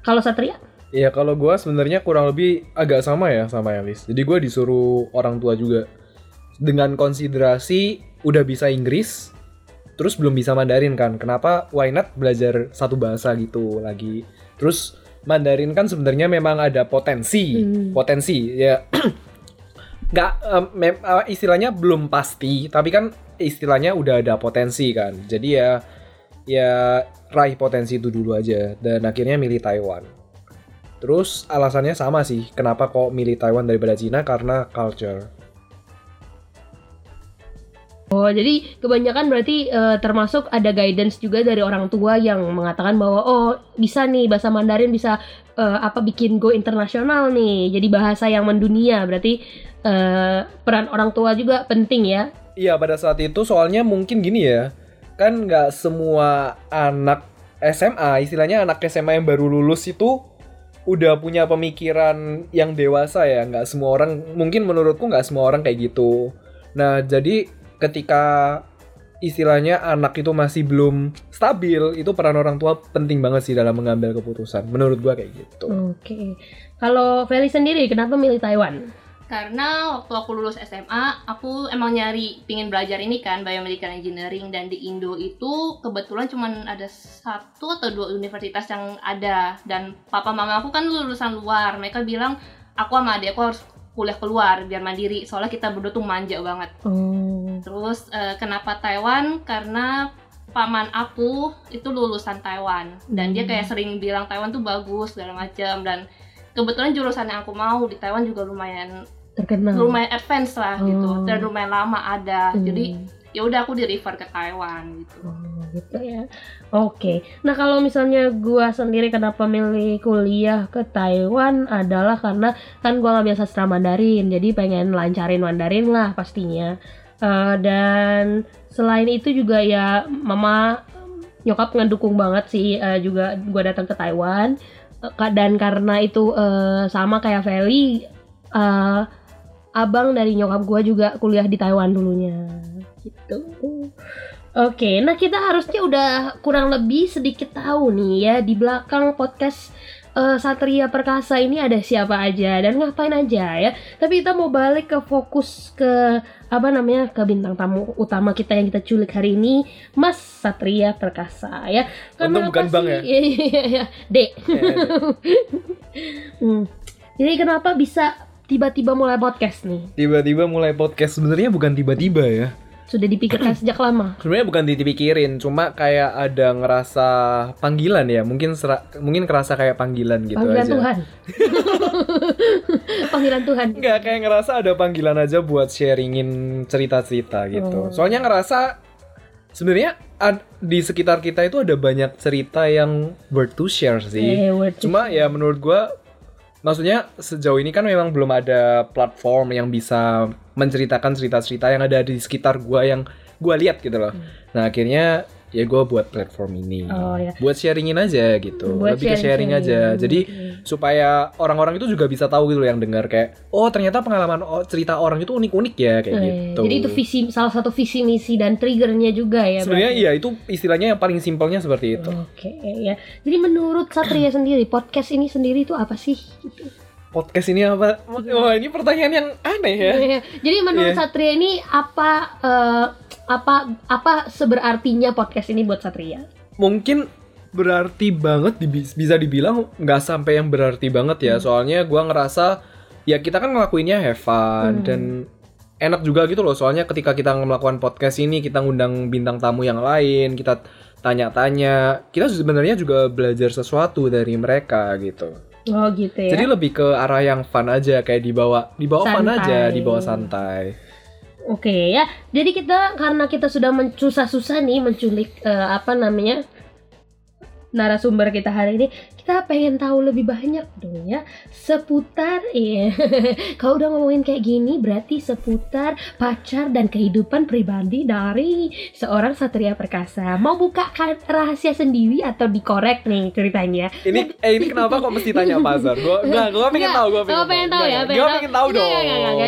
Kalau Satria? Iya kalau gua sebenarnya kurang lebih agak sama ya sama Elis. Jadi gua disuruh orang tua juga dengan konsiderasi udah bisa Inggris, terus belum bisa Mandarin kan. Kenapa? Why not belajar satu bahasa gitu lagi? Terus Mandarin kan sebenarnya memang ada potensi, Hmm. potensi ya. Nggak em, mem- eh, istilahnya belum pasti, tapi kan istilahnya udah ada potensi kan. Jadi ya ya raih potensi itu dulu aja dan akhirnya milih Taiwan. Terus alasannya sama sih, kenapa kok milih Taiwan daripada Cina karena culture. Oh, jadi kebanyakan berarti eh, termasuk ada guidance juga dari orang tua yang mengatakan bahwa oh bisa nih bahasa Mandarin bisa eh, apa bikin go internasional nih. Jadi bahasa yang mendunia. Berarti eh, peran orang tua juga penting ya. Iya pada saat itu soalnya mungkin gini ya, kan nggak semua anak SMA, istilahnya anak SMA yang baru lulus itu udah punya pemikiran yang dewasa ya, nggak semua orang, mungkin menurutku nggak semua orang kayak gitu. Nah jadi ketika istilahnya anak itu masih belum stabil, itu peran orang tua penting banget sih dalam mengambil keputusan. Menurut gua kayak gitu. Oke. Kalau Feli sendiri kenapa milih Taiwan? Karena waktu aku lulus SMA, aku emang nyari pingin belajar ini kan biomedical engineering dan di Indo itu kebetulan cuma ada satu atau dua universitas yang ada dan papa mama aku kan lulusan luar. Mereka bilang aku sama adekku harus kuliah keluar biar mandiri soalnya kita berdua tuh manja banget. Oh. Terus eh, kenapa Taiwan? Karena paman aku itu lulusan Taiwan dan dia kayak sering bilang Taiwan tuh bagus segala macam dan kebetulan jurusan yang aku mau di Taiwan juga lumayan Terkenal. lumayan advance lah gitu Oh. dan lumayan lama ada Hmm. jadi ya udah aku di refer ke Taiwan gitu Oh, gitu ya. Oke. Nah, kalau misalnya gua sendiri kenapa milih kuliah ke Taiwan adalah karena kan gua nggak biasa sastra Mandarin, jadi pengen lancarin Mandarin lah pastinya. Eh, dan selain itu juga ya mama nyokap ngedukung banget sih eh, juga gue datang ke Taiwan Eh, dan karena itu eh, sama kayak Feli eh, abang dari nyokap gue juga kuliah di Taiwan dulunya gitu Oke, nah kita harusnya udah kurang lebih sedikit tahu nih ya di belakang podcast eh, Satria Perkasa ini ada siapa aja dan ngapain aja ya. Tapi kita mau balik ke fokus ke apa namanya ke bintang tamu utama kita yang kita culik hari ini, Mas Satria Perkasa ya. Untung bukan Bang ya? Iya iya iya, Dek. Hmm. Jadi kenapa bisa tiba-tiba mulai podcast nih? Tiba-tiba mulai podcast sebenarnya bukan tiba-tiba ya. Sudah dipikirkan sejak lama. Sebenarnya bukan dipikirin, cuma kayak ada ngerasa panggilan ya. Mungkin sera- mungkin kerasa kayak panggilan gitu Panggilan aja. Tuhan. Panggilan Tuhan. Enggak kayak ngerasa ada panggilan aja buat sharingin cerita-cerita gitu. Oh. Soalnya ngerasa sebenarnya ad- di sekitar kita itu ada banyak cerita yang worth to share sih. Eh, word Cuma ya menurut gua maksudnya sejauh ini kan memang belum ada platform yang bisa menceritakan cerita-cerita yang ada di sekitar gua yang gua lihat gitu loh. Nah, akhirnya ya gua buat platform ini. Oh, ya. Buat sharingin aja gitu. Buat Lebih ke sharing aja. sharing-sharing. Jadi supaya orang-orang itu juga bisa tahu gitu loh yang dengar kayak oh ternyata pengalaman cerita orang itu unik-unik ya kayak Eh, gitu. Jadi itu visi salah satu visi misi dan triggernya juga ya. Sebenarnya iya itu istilahnya yang paling simpelnya seperti itu. Oke ya. Jadi menurut Satria sendiri podcast ini sendiri itu apa sih? Podcast ini apa? Wah, ini pertanyaan yang aneh ya. Iya. Jadi menurut Iya. Satria ini apa eh, apa apa seberartinya podcast ini buat Satria? mungkin berarti banget bisa dibilang nggak sampai yang berarti banget ya soalnya gua ngerasa ya kita kan ngelakuinnya have fun Hmm. dan enak juga gitu loh soalnya ketika kita melakukan podcast ini kita ngundang bintang tamu yang lain kita tanya-tanya kita sebenarnya juga belajar sesuatu dari mereka gitu Oh gitu ya. jadi lebih ke arah yang fun aja kayak dibawa dibawa fun Santai. aja dibawa santai Oke ya. Jadi kita karena kita sudah susah-susah nih menculik eh, apa namanya narasumber kita hari ini, kita pengen tahu lebih banyak dong ya seputar iya. Kalau udah ngomongin kayak gini berarti seputar pacar dan kehidupan pribadi dari seorang Satria Perkasa. Mau buka ka- rahasia sendiri atau dikorek nih ceritanya? ini eh ini kenapa kok mesti tanya pasar gua enggak gua pengen tahu gua pengen oh, pengen tahu ya, gua pengen tahu dong.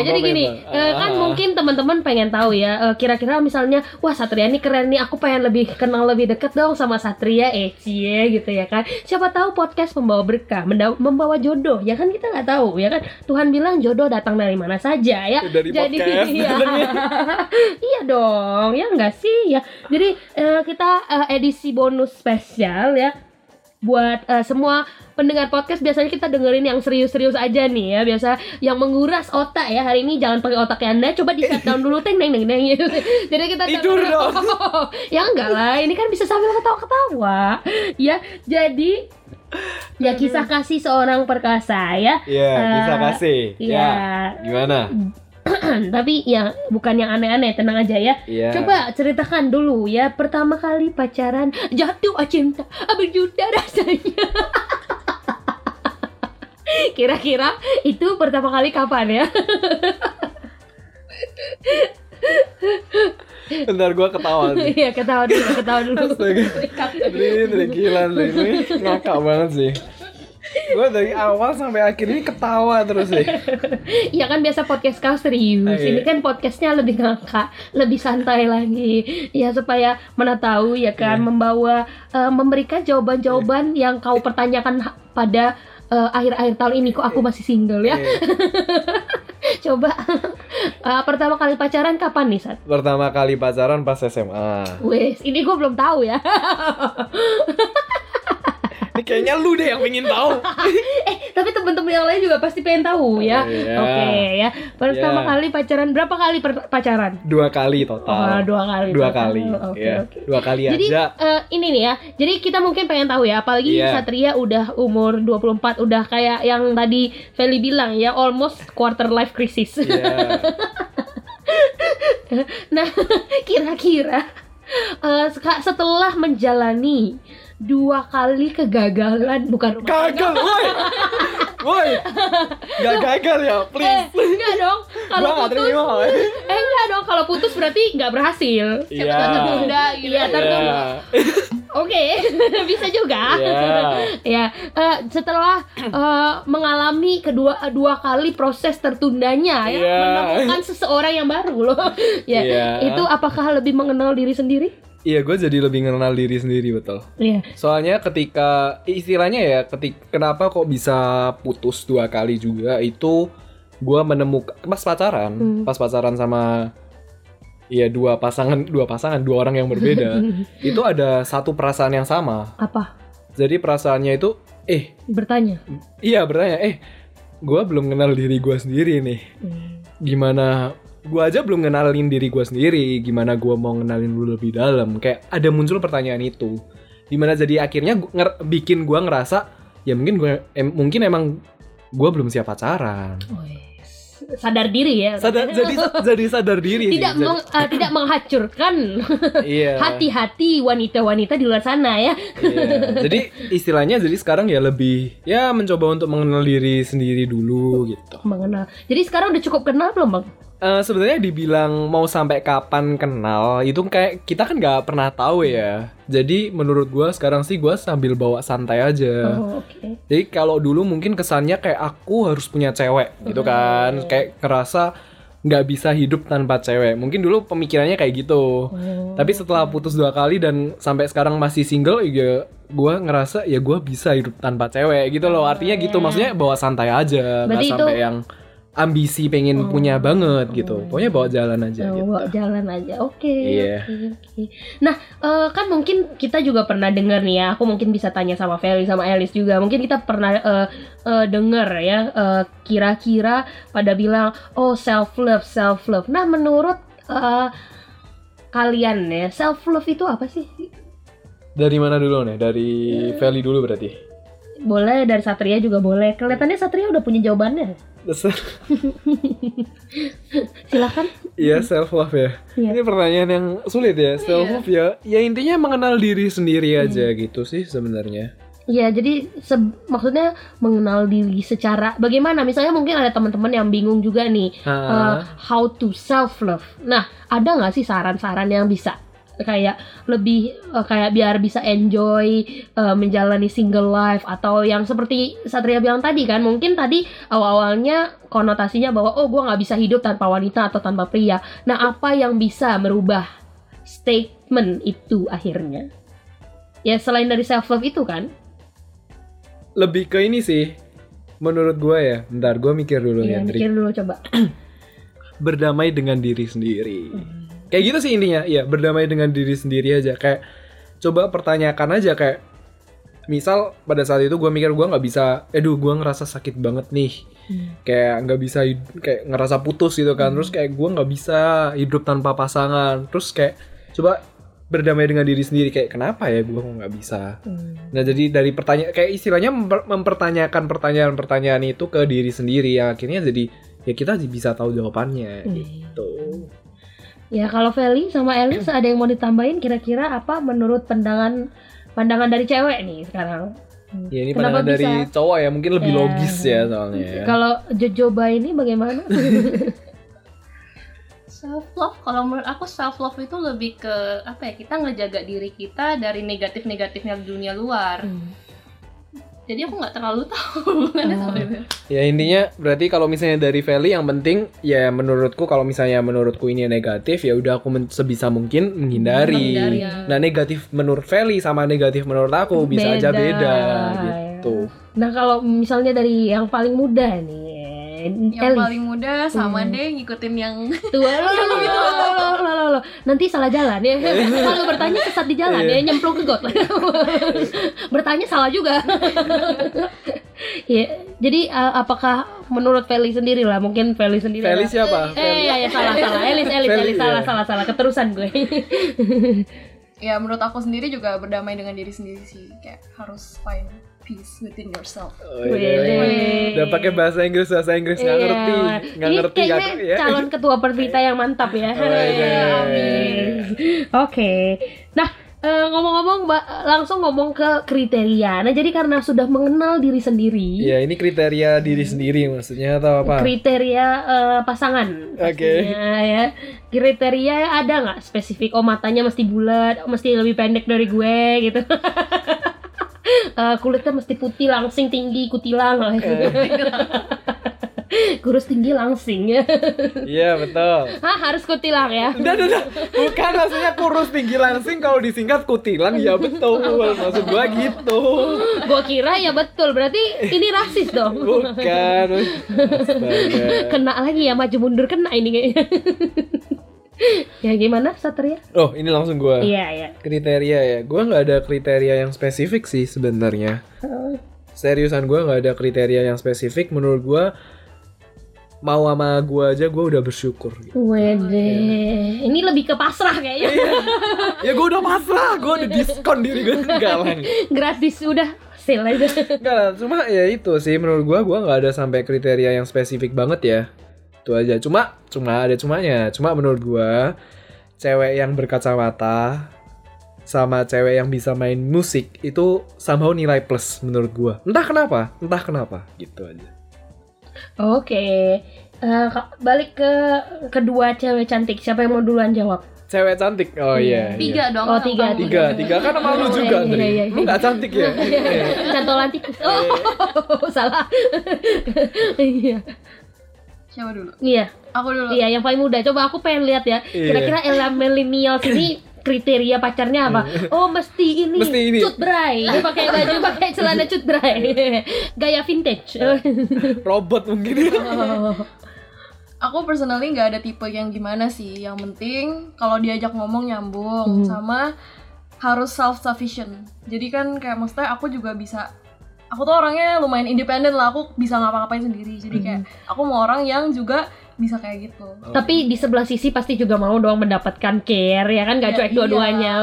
Jadi gini, kan Ah. mungkin teman-teman pengen tahu ya, eh, kira-kira misalnya, wah Satria ini keren nih, aku pengen lebih kenal lebih deket dong sama Satria, eh cie gitu ya kan. Siapa tahu podcast membawa berkah, membawa jodoh, ya kan kita nggak tahu ya kan. Tuhan bilang jodoh datang dari mana saja ya. Dari Jadi podcast. iya, iya dong, ya enggak sih ya. Jadi eh, kita eh, edisi bonus spesial ya buat eh, semua pendengar podcast biasanya kita dengerin yang serius-serius aja nih ya biasa yang menguras otak ya hari ini jangan pakai otaknya anda coba di shutdown dulu teng teng teng teng gitu. jadi kita Tidur dong. ya enggak lah ini kan bisa sambil ketawa-ketawa ya jadi ya kisah kasih seorang perkasa ya Iya, Eh, kasih. ya. Ya. Gimana? tapi ya bukan yang aneh-aneh tenang aja ya Iya. Coba ceritakan dulu ya pertama kali pacaran jatuh cinta berjuta rasanya. Kira-kira itu pertama kali kapan ya? Bentar gua ketawa nih. Iya ketawa dulu, ketawa dulu. Astaga. Ini dari gila nih. Ini ngakak banget sih. Gua dari awal sampai akhir ini ketawa terus sih. Iya kan biasa podcast kau serius. Iya. Ini kan podcastnya lebih ngakak, lebih santai lagi. Ya supaya mana tahu ya kan Iya. membawa eh, memberikan jawaban-jawaban yang kau pertanyakan pada eh, akhir-akhir tahun ini kok aku masih single ya. Iya. Coba eh, pertama kali pacaran kapan nih Sat? Pertama kali pacaran pas SMA. Wes, ini gue belum tahu ya. Kayaknya lu deh yang pengen tahu. eh, tapi temen-temen yang lain juga pasti pengen tahu ya. Oh. Oke ya. Pertama Iya. kali pacaran berapa kali per- pacaran? Dua kali Oh, total. dua kali. Dua total. kali. Oke, Iya. oke. Dua kali Jadi aja. eh, ini nih ya. Jadi kita mungkin pengen tahu ya, apalagi Iya. Satria udah umur 24, udah kayak yang tadi Feli bilang ya, almost quarter life crisis. Iya. Nah, kira-kira seka- setelah menjalani dua kali kegagalan bukan rumah tangga. Gagal, woi. Woi. Gak gagal ya, Eh, please. enggak dong. Kalau putus, eh enggak dong. Kalau putus berarti nggak berhasil. Iya. tertunda gitu Iya, tertunda. Iya. Oke, bisa juga. Iya. ya, eh, setelah eh, mengalami kedua dua kali proses tertundanya ya, Iya. menemukan seseorang yang baru loh. ya, Iya. itu apakah lebih mengenal diri sendiri? Iya, gue jadi lebih mengenal diri sendiri betul. Iya. Soalnya ketika istilahnya ya, ketik kenapa kok bisa putus dua kali juga itu gue menemukan pas pacaran, Hmm. pas pacaran sama Iya dua pasangan dua pasangan dua orang yang berbeda itu ada satu perasaan yang sama Apa? jadi perasaannya itu eh Bertanya. iya bertanya eh gue belum kenal diri gue sendiri nih Hmm. gimana gue aja belum kenalin diri gue sendiri gimana gue mau kenalin lu lebih dalam kayak ada muncul pertanyaan itu di mana jadi akhirnya gua nger- bikin gue ngerasa ya mungkin gue em- mungkin emang gue belum siap pacaran Wes. Sadar diri ya. sadar jadi jadi sadar diri sih. tidak Jadi- meng- eh, tidak menghacurkan iya hati-hati wanita-wanita di luar sana ya. Iya. Jadi istilahnya jadi sekarang ya lebih ya mencoba untuk mengenal diri sendiri dulu gitu. Mengenal. Jadi sekarang udah cukup kenal belum bang? Eh, Sebenarnya dibilang mau sampai kapan kenal itu kayak kita kan nggak pernah tahu ya. Jadi menurut gua sekarang sih gua sambil bawa santai aja. Oh, Oke. Jadi kalau dulu mungkin kesannya kayak aku harus punya cewek gitu kan, kayak ngerasa nggak bisa hidup tanpa cewek. Mungkin dulu pemikirannya kayak gitu. Oh. Tapi setelah putus dua kali dan sampai sekarang masih single ya gue ngerasa ya gue bisa hidup tanpa cewek gitu loh artinya gitu maksudnya bawa santai aja nggak Berarti itu- sampai yang ambisi pengen Oh. punya banget gitu pokoknya bawa jalan aja Oh, gitu bawa jalan aja. Oke. Iya. oke, oke. Nah, eh, kan mungkin kita juga pernah dengar nih ya. Aku mungkin bisa tanya sama Feli sama Elis juga. Mungkin kita pernah eh, eh, dengar ya eh, kira-kira pada bilang oh self love, self love. Nah, menurut eh, kalian ya, self love itu apa sih? dari mana dulu nih dari Feli dulu berarti Boleh dari Satria juga boleh. Kelihatannya Satria udah punya jawabannya. Silakan. Iya self love ya Iya. ini pertanyaan yang sulit ya self love ya ya intinya mengenal diri sendiri aja gitu sih sebenarnya Iya, jadi se- maksudnya mengenal diri secara bagaimana? Misalnya mungkin ada teman-teman yang bingung juga nih, uh, how to self love. Nah, ada nggak sih saran-saran yang bisa kayak lebih uh, kayak biar bisa enjoy uh, menjalani single life atau yang seperti Satria bilang tadi kan, mungkin tadi awal-awalnya konotasinya bahwa oh gua nggak bisa hidup tanpa wanita atau tanpa pria. Nah, apa yang bisa merubah statement itu akhirnya? Ya selain dari self love itu kan? lebih ke ini sih menurut gue ya bentar gue mikir dulu Iya, ya mikir dulu coba. berdamai dengan diri sendiri. Kayak gitu sih intinya, iya berdamai dengan diri sendiri aja. Kayak coba pertanyakan aja kayak, misal pada saat itu gue mikir gue nggak bisa, aduh gue ngerasa sakit banget nih, kayak nggak bisa kayak ngerasa putus gitu kan, terus kayak gue nggak bisa hidup tanpa pasangan, terus kayak coba berdamai dengan diri sendiri. Kayak kenapa ya gue nggak bisa. Nah jadi dari pertanyaan kayak istilahnya memper- mempertanyakan pertanyaan-pertanyaan itu ke diri sendiri. Yang akhirnya jadi ya kita bisa tahu jawabannya Hmm. gitu. Ya kalau Feli sama Elis ada yang mau ditambahin kira-kira apa menurut pandangan pandangan dari cewek nih sekarang? Ya ini Kenapa pandangan dari bisa? cowok ya mungkin lebih Ya. logis ya soalnya. ya. Kalau Jojoba ini bagaimana? self love kalau menurut aku self love itu lebih ke apa ya kita ngejaga diri kita dari negatif negatifnya dunia luar jadi aku nggak terlalu tahu Ada Oh. sampai- Ya intinya berarti kalau misalnya dari Feli yang penting ya menurutku kalau misalnya menurutku ini negatif ya udah aku men- sebisa mungkin menghindari. Menghindari, ya. Nah negatif menurut Feli sama negatif menurut aku bisa aja Beda, beda ya. gitu. nah kalau misalnya dari yang paling muda nih, Yang Elis. paling muda sama Hmm. deh ngikutin yang Tua lo, lo, lo, lo, lo, lo, lo. Nanti salah jalan ya. Kalau bertanya sesat di jalan ya, nyemplung ke got. bertanya salah juga. ya, jadi uh, apakah menurut Feli sendiri lah, mungkin Feli sendiri. Feli siapa? Eh, ya, ya salah salah. Elis Elis Feli, Elis salah ya. salah salah keterusan gue. ya menurut aku sendiri juga berdamai dengan diri sendiri sih kayak harus find peace within yourself. Oh, iya. Wede. Udah pakai bahasa Inggris bahasa Inggris nggak Iya. ngerti nggak Ini ngerti kayaknya nggak- ya. calon ketua Pervita yang mantap ya. Oh, iya. Amin. Oke. Nah, eh, ngomong-ngomong Mbak, langsung ngomong ke kriteria. Nah, jadi karena sudah mengenal diri sendiri, Iya, ini kriteria diri sendiri maksudnya atau apa? kriteria eh, pasangan. Oke. pastinya, ya. Kriteria ada nggak spesifik? Oh matanya mesti bulat, mesti lebih pendek dari gue gitu. Eh, kulitnya mesti putih, langsing, tinggi, kutilang. Kurus tinggi langsing ya. Iya, betul. Hah, harus kutilang ya. Udah, udah, udah. Bukan maksudnya kurus tinggi langsing kalau disingkat kutilan ya betul. Maksud gua gitu. Gua kira ya betul, berarti ini rasis dong. Bukan. Astaga. Kena lagi ya maju mundur kena ini kayaknya. Ya gimana Satria? Oh, ini langsung gua. Iya, iya. Kriteria ya. Gua nggak ada kriteria yang spesifik sih sebenarnya. Seriusan gua nggak ada kriteria yang spesifik menurut gua mau sama gua aja gua udah bersyukur. Wede, ini lebih ke pasrah kayaknya. ya gua udah pasrah, gua udah diskon diri gua galang. Gratis udah sale aja. Enggak lah, cuma ya itu sih menurut gua gua nggak ada sampai kriteria yang spesifik banget ya. Itu aja. Cuma cuma ada cumanya. Cuma menurut gua cewek yang berkacamata sama cewek yang bisa main musik itu somehow nilai plus menurut gua. Entah kenapa, entah kenapa gitu aja. Oke. Eh, ka- balik ke kedua cewek cantik. Siapa yang mau duluan jawab? Cewek cantik. Oh iya. iya. Tiga dong. Oh, tiga. Tiga, tiga kan sama lu Oh, juga, iya, Andri. iya, iya. Lu nggak cantik ya? Iya. Cantolan tikus. Oh, salah. Iya. Siapa dulu? Iya. Aku dulu. Iya, yang paling muda. Coba aku pengen lihat ya. Iya. Kira-kira elemen milenial sini kriteria pacarnya apa? Oh, mesti ini. Mesti ini. Cut bray. Dia pakai baju, pakai celana cut bray. Gaya vintage. Robot mungkin. Oh. Aku personally nggak ada tipe yang gimana sih. Yang penting kalau diajak ngomong nyambung Hmm. sama harus self sufficient. Jadi kan kayak maksudnya aku juga bisa aku tuh orangnya lumayan independen lah. Aku bisa ngapa-ngapain sendiri. Jadi kayak aku mau orang yang juga bisa kayak gitu. Tapi di sebelah sisi pasti juga mau dong mendapatkan care ya kan gak Ya, cuek dua-duanya.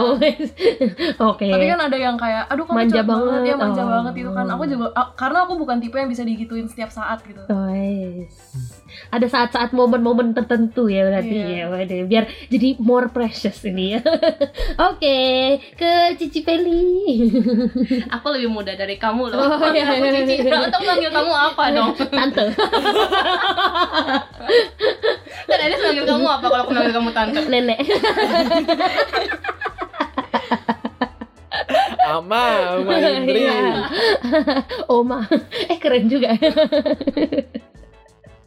Oke. Tapi kan ada yang kayak aduh kamu Manja cuek banget, ya banget. manja Oh. banget gitu kan. Aku juga karena aku bukan tipe yang bisa digituin setiap saat gitu. Oh, yes. Ada saat-saat momen-momen tertentu ya berarti Iya. ya. Waduh, biar jadi more precious ini ya. Oke, ke Cici Peli. Aku lebih muda dari kamu loh. Oh, iya, Aku iya, Cici. iya. Atau manggil kamu apa dong? Tante. Dan ada manggil kamu apa kalau aku manggil kamu tante? Nenek. Ama, Ama Indri. Iya. Oma. Eh keren juga.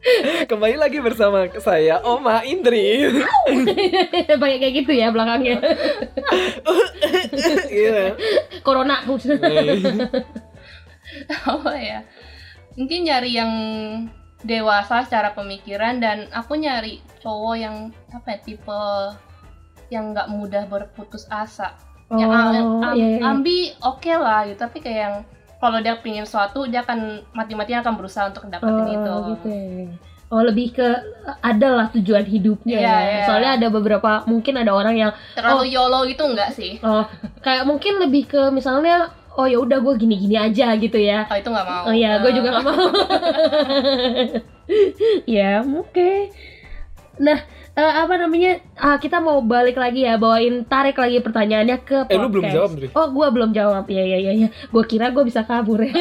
Kembali lagi bersama saya Oma Indri. Pakai kayak gitu ya belakangnya. Iya. Corona. Apa ya? Mungkin nyari yang dewasa secara pemikiran dan aku nyari cowok yang apa ya tipe yang nggak mudah berputus asa. yang am- am- iya, iya. ambi oke lah gitu tapi kayak yang kalau dia pingin sesuatu dia akan mati-matian akan berusaha untuk itu Oh, gitu ya. Oh, lebih ke ada lah tujuan hidupnya. Iya, ya. iya. Soalnya ada beberapa mungkin ada orang yang terlalu yolo gitu enggak sih oh kayak mungkin lebih ke misalnya oh ya udah gue gini-gini aja gitu ya. oh itu nggak mau Oh iya, gue Eh, juga gak mau. ya, oke. Nah, eh, apa namanya? Ah, kita mau balik lagi ya, bawain tarik lagi pertanyaannya ke Eh, lu belum podcast. jawab, Dri. Oh, gue belum jawab. Ya, ya, ya, ya. Gue kira gue bisa kabur ya.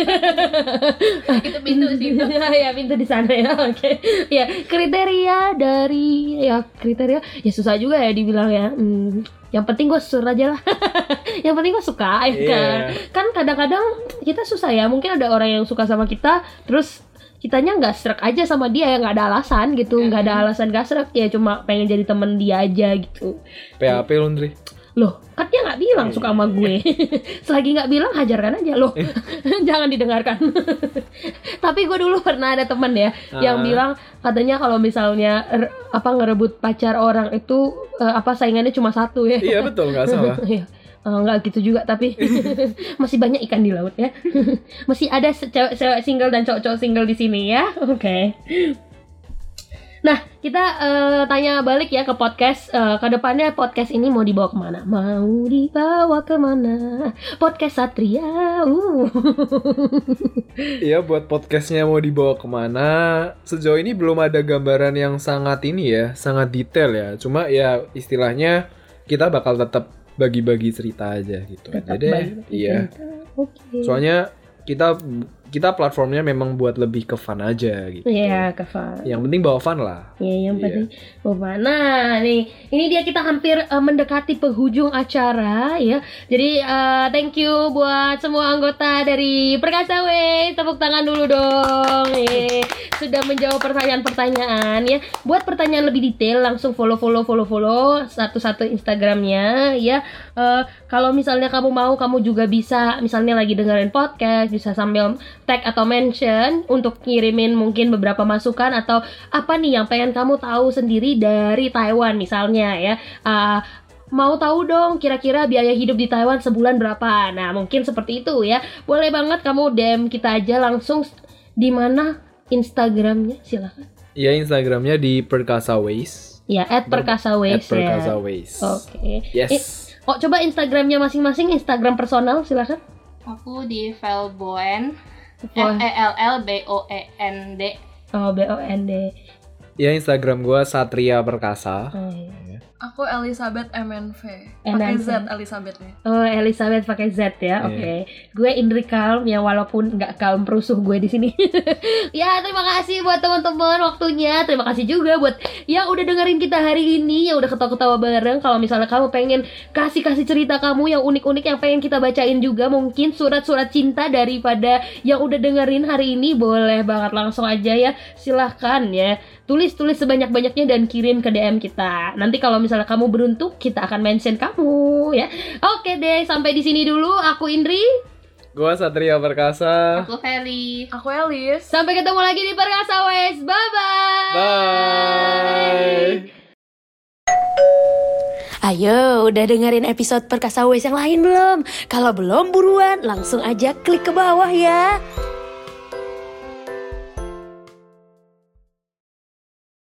itu pintu sih ya, pintu di sana ya. Oke. Ya, kriteria dari ya kriteria ya susah juga ya dibilang ya. Hmm, yang penting gue sur aja lah. yang penting gue suka ya kan. Iya. Kan kadang-kadang kita susah ya. Mungkin ada orang yang suka sama kita terus kitanya nggak serak aja sama dia ya nggak ada alasan gitu nggak ada alasan gak serak ya cuma pengen jadi temen dia aja gitu. PHP lu, loh kan dia nggak bilang suka sama gue. Selagi nggak bilang hajarkan aja loh. Jangan didengarkan. Tapi gue dulu pernah ada temen ya yang Ah. bilang katanya kalau misalnya er- apa ngerebut pacar orang itu eh, apa saingannya cuma satu ya. Iya, betul, nggak salah. Eh, nggak gitu juga tapi masih banyak ikan di laut ya masih ada se- cewek-cewek single dan cowok-cowok single di sini ya oke Nah, kita eh, tanya balik ya ke podcast. Eh, ke depannya podcast ini mau dibawa ke mana? Mau dibawa ke mana? Podcast Satria. Uh. Iya, buat podcastnya mau dibawa ke mana? Sejauh ini belum ada gambaran yang sangat ini ya, sangat detail ya. Cuma ya istilahnya kita bakal tetap bagi-bagi cerita aja gitu aja Tetap deh. bagi-bagi Iya. cerita. Oke. Soalnya kita kita platformnya memang buat lebih ke fun aja gitu. Iya, Kak Yang penting bawa fun lah. Ya, yang Iya. penting oh, Nah, nih, ini dia kita hampir eh, mendekati penghujung acara ya. Jadi eh, thank you buat semua anggota dari Perkasa Way. Tepuk tangan dulu dong. Ye. Sudah menjawab pertanyaan-pertanyaan ya. Buat pertanyaan lebih detail langsung follow follow follow follow satu-satu Instagramnya ya. Eh, kalau misalnya kamu mau kamu juga bisa misalnya lagi dengerin podcast bisa sambil tag atau mention untuk ngirimin mungkin beberapa masukan atau apa nih yang pengen kamu tahu sendiri dari Taiwan misalnya ya. Ah, mau tahu dong kira-kira biaya hidup di Taiwan sebulan berapa? Nah mungkin seperti itu ya. Boleh banget kamu DM kita aja langsung di mana Instagramnya silahkan Ya Instagramnya di Perkasa Ways. ya at perkasa At Ways Perkasa ya Ways. oke. Yes. Eh, oh coba Instagramnya masing-masing Instagram personal silahkan Aku di Velboen, Oh, F E L L B O E N D. oh B O N D Ya Instagram gua Satria Perkasa. oh, iya. Aku Elizabeth MNV. Pakai. Z Elizabethnya. Oh, Elizabeth pakai Z ya. Iya. Oke. Gue Indri Kalm ya walaupun nggak kalm perusuh gue di sini. ya, terima kasih buat teman-teman waktunya. Terima kasih juga buat yang udah dengerin kita hari ini, yang udah ketawa-ketawa bareng. Kalau misalnya kamu pengen kasih-kasih cerita kamu yang unik-unik yang pengen kita bacain juga, mungkin surat-surat cinta daripada yang udah dengerin hari ini, boleh banget langsung aja ya. Silahkan ya. Tulis-tulis sebanyak-banyaknya dan kirim ke DM kita. Nanti kalau misalnya kamu beruntung, kita akan mention kamu ya. Oke deh, sampai di sini dulu. Aku Indri. Gua Satria Perkasa. Aku Feli. Aku Elis. Sampai ketemu lagi di Perkasa West. Bye bye. Bye. Ayo, udah dengerin episode Perkasa Wes yang lain belum? Kalau belum, buruan langsung aja klik ke bawah ya.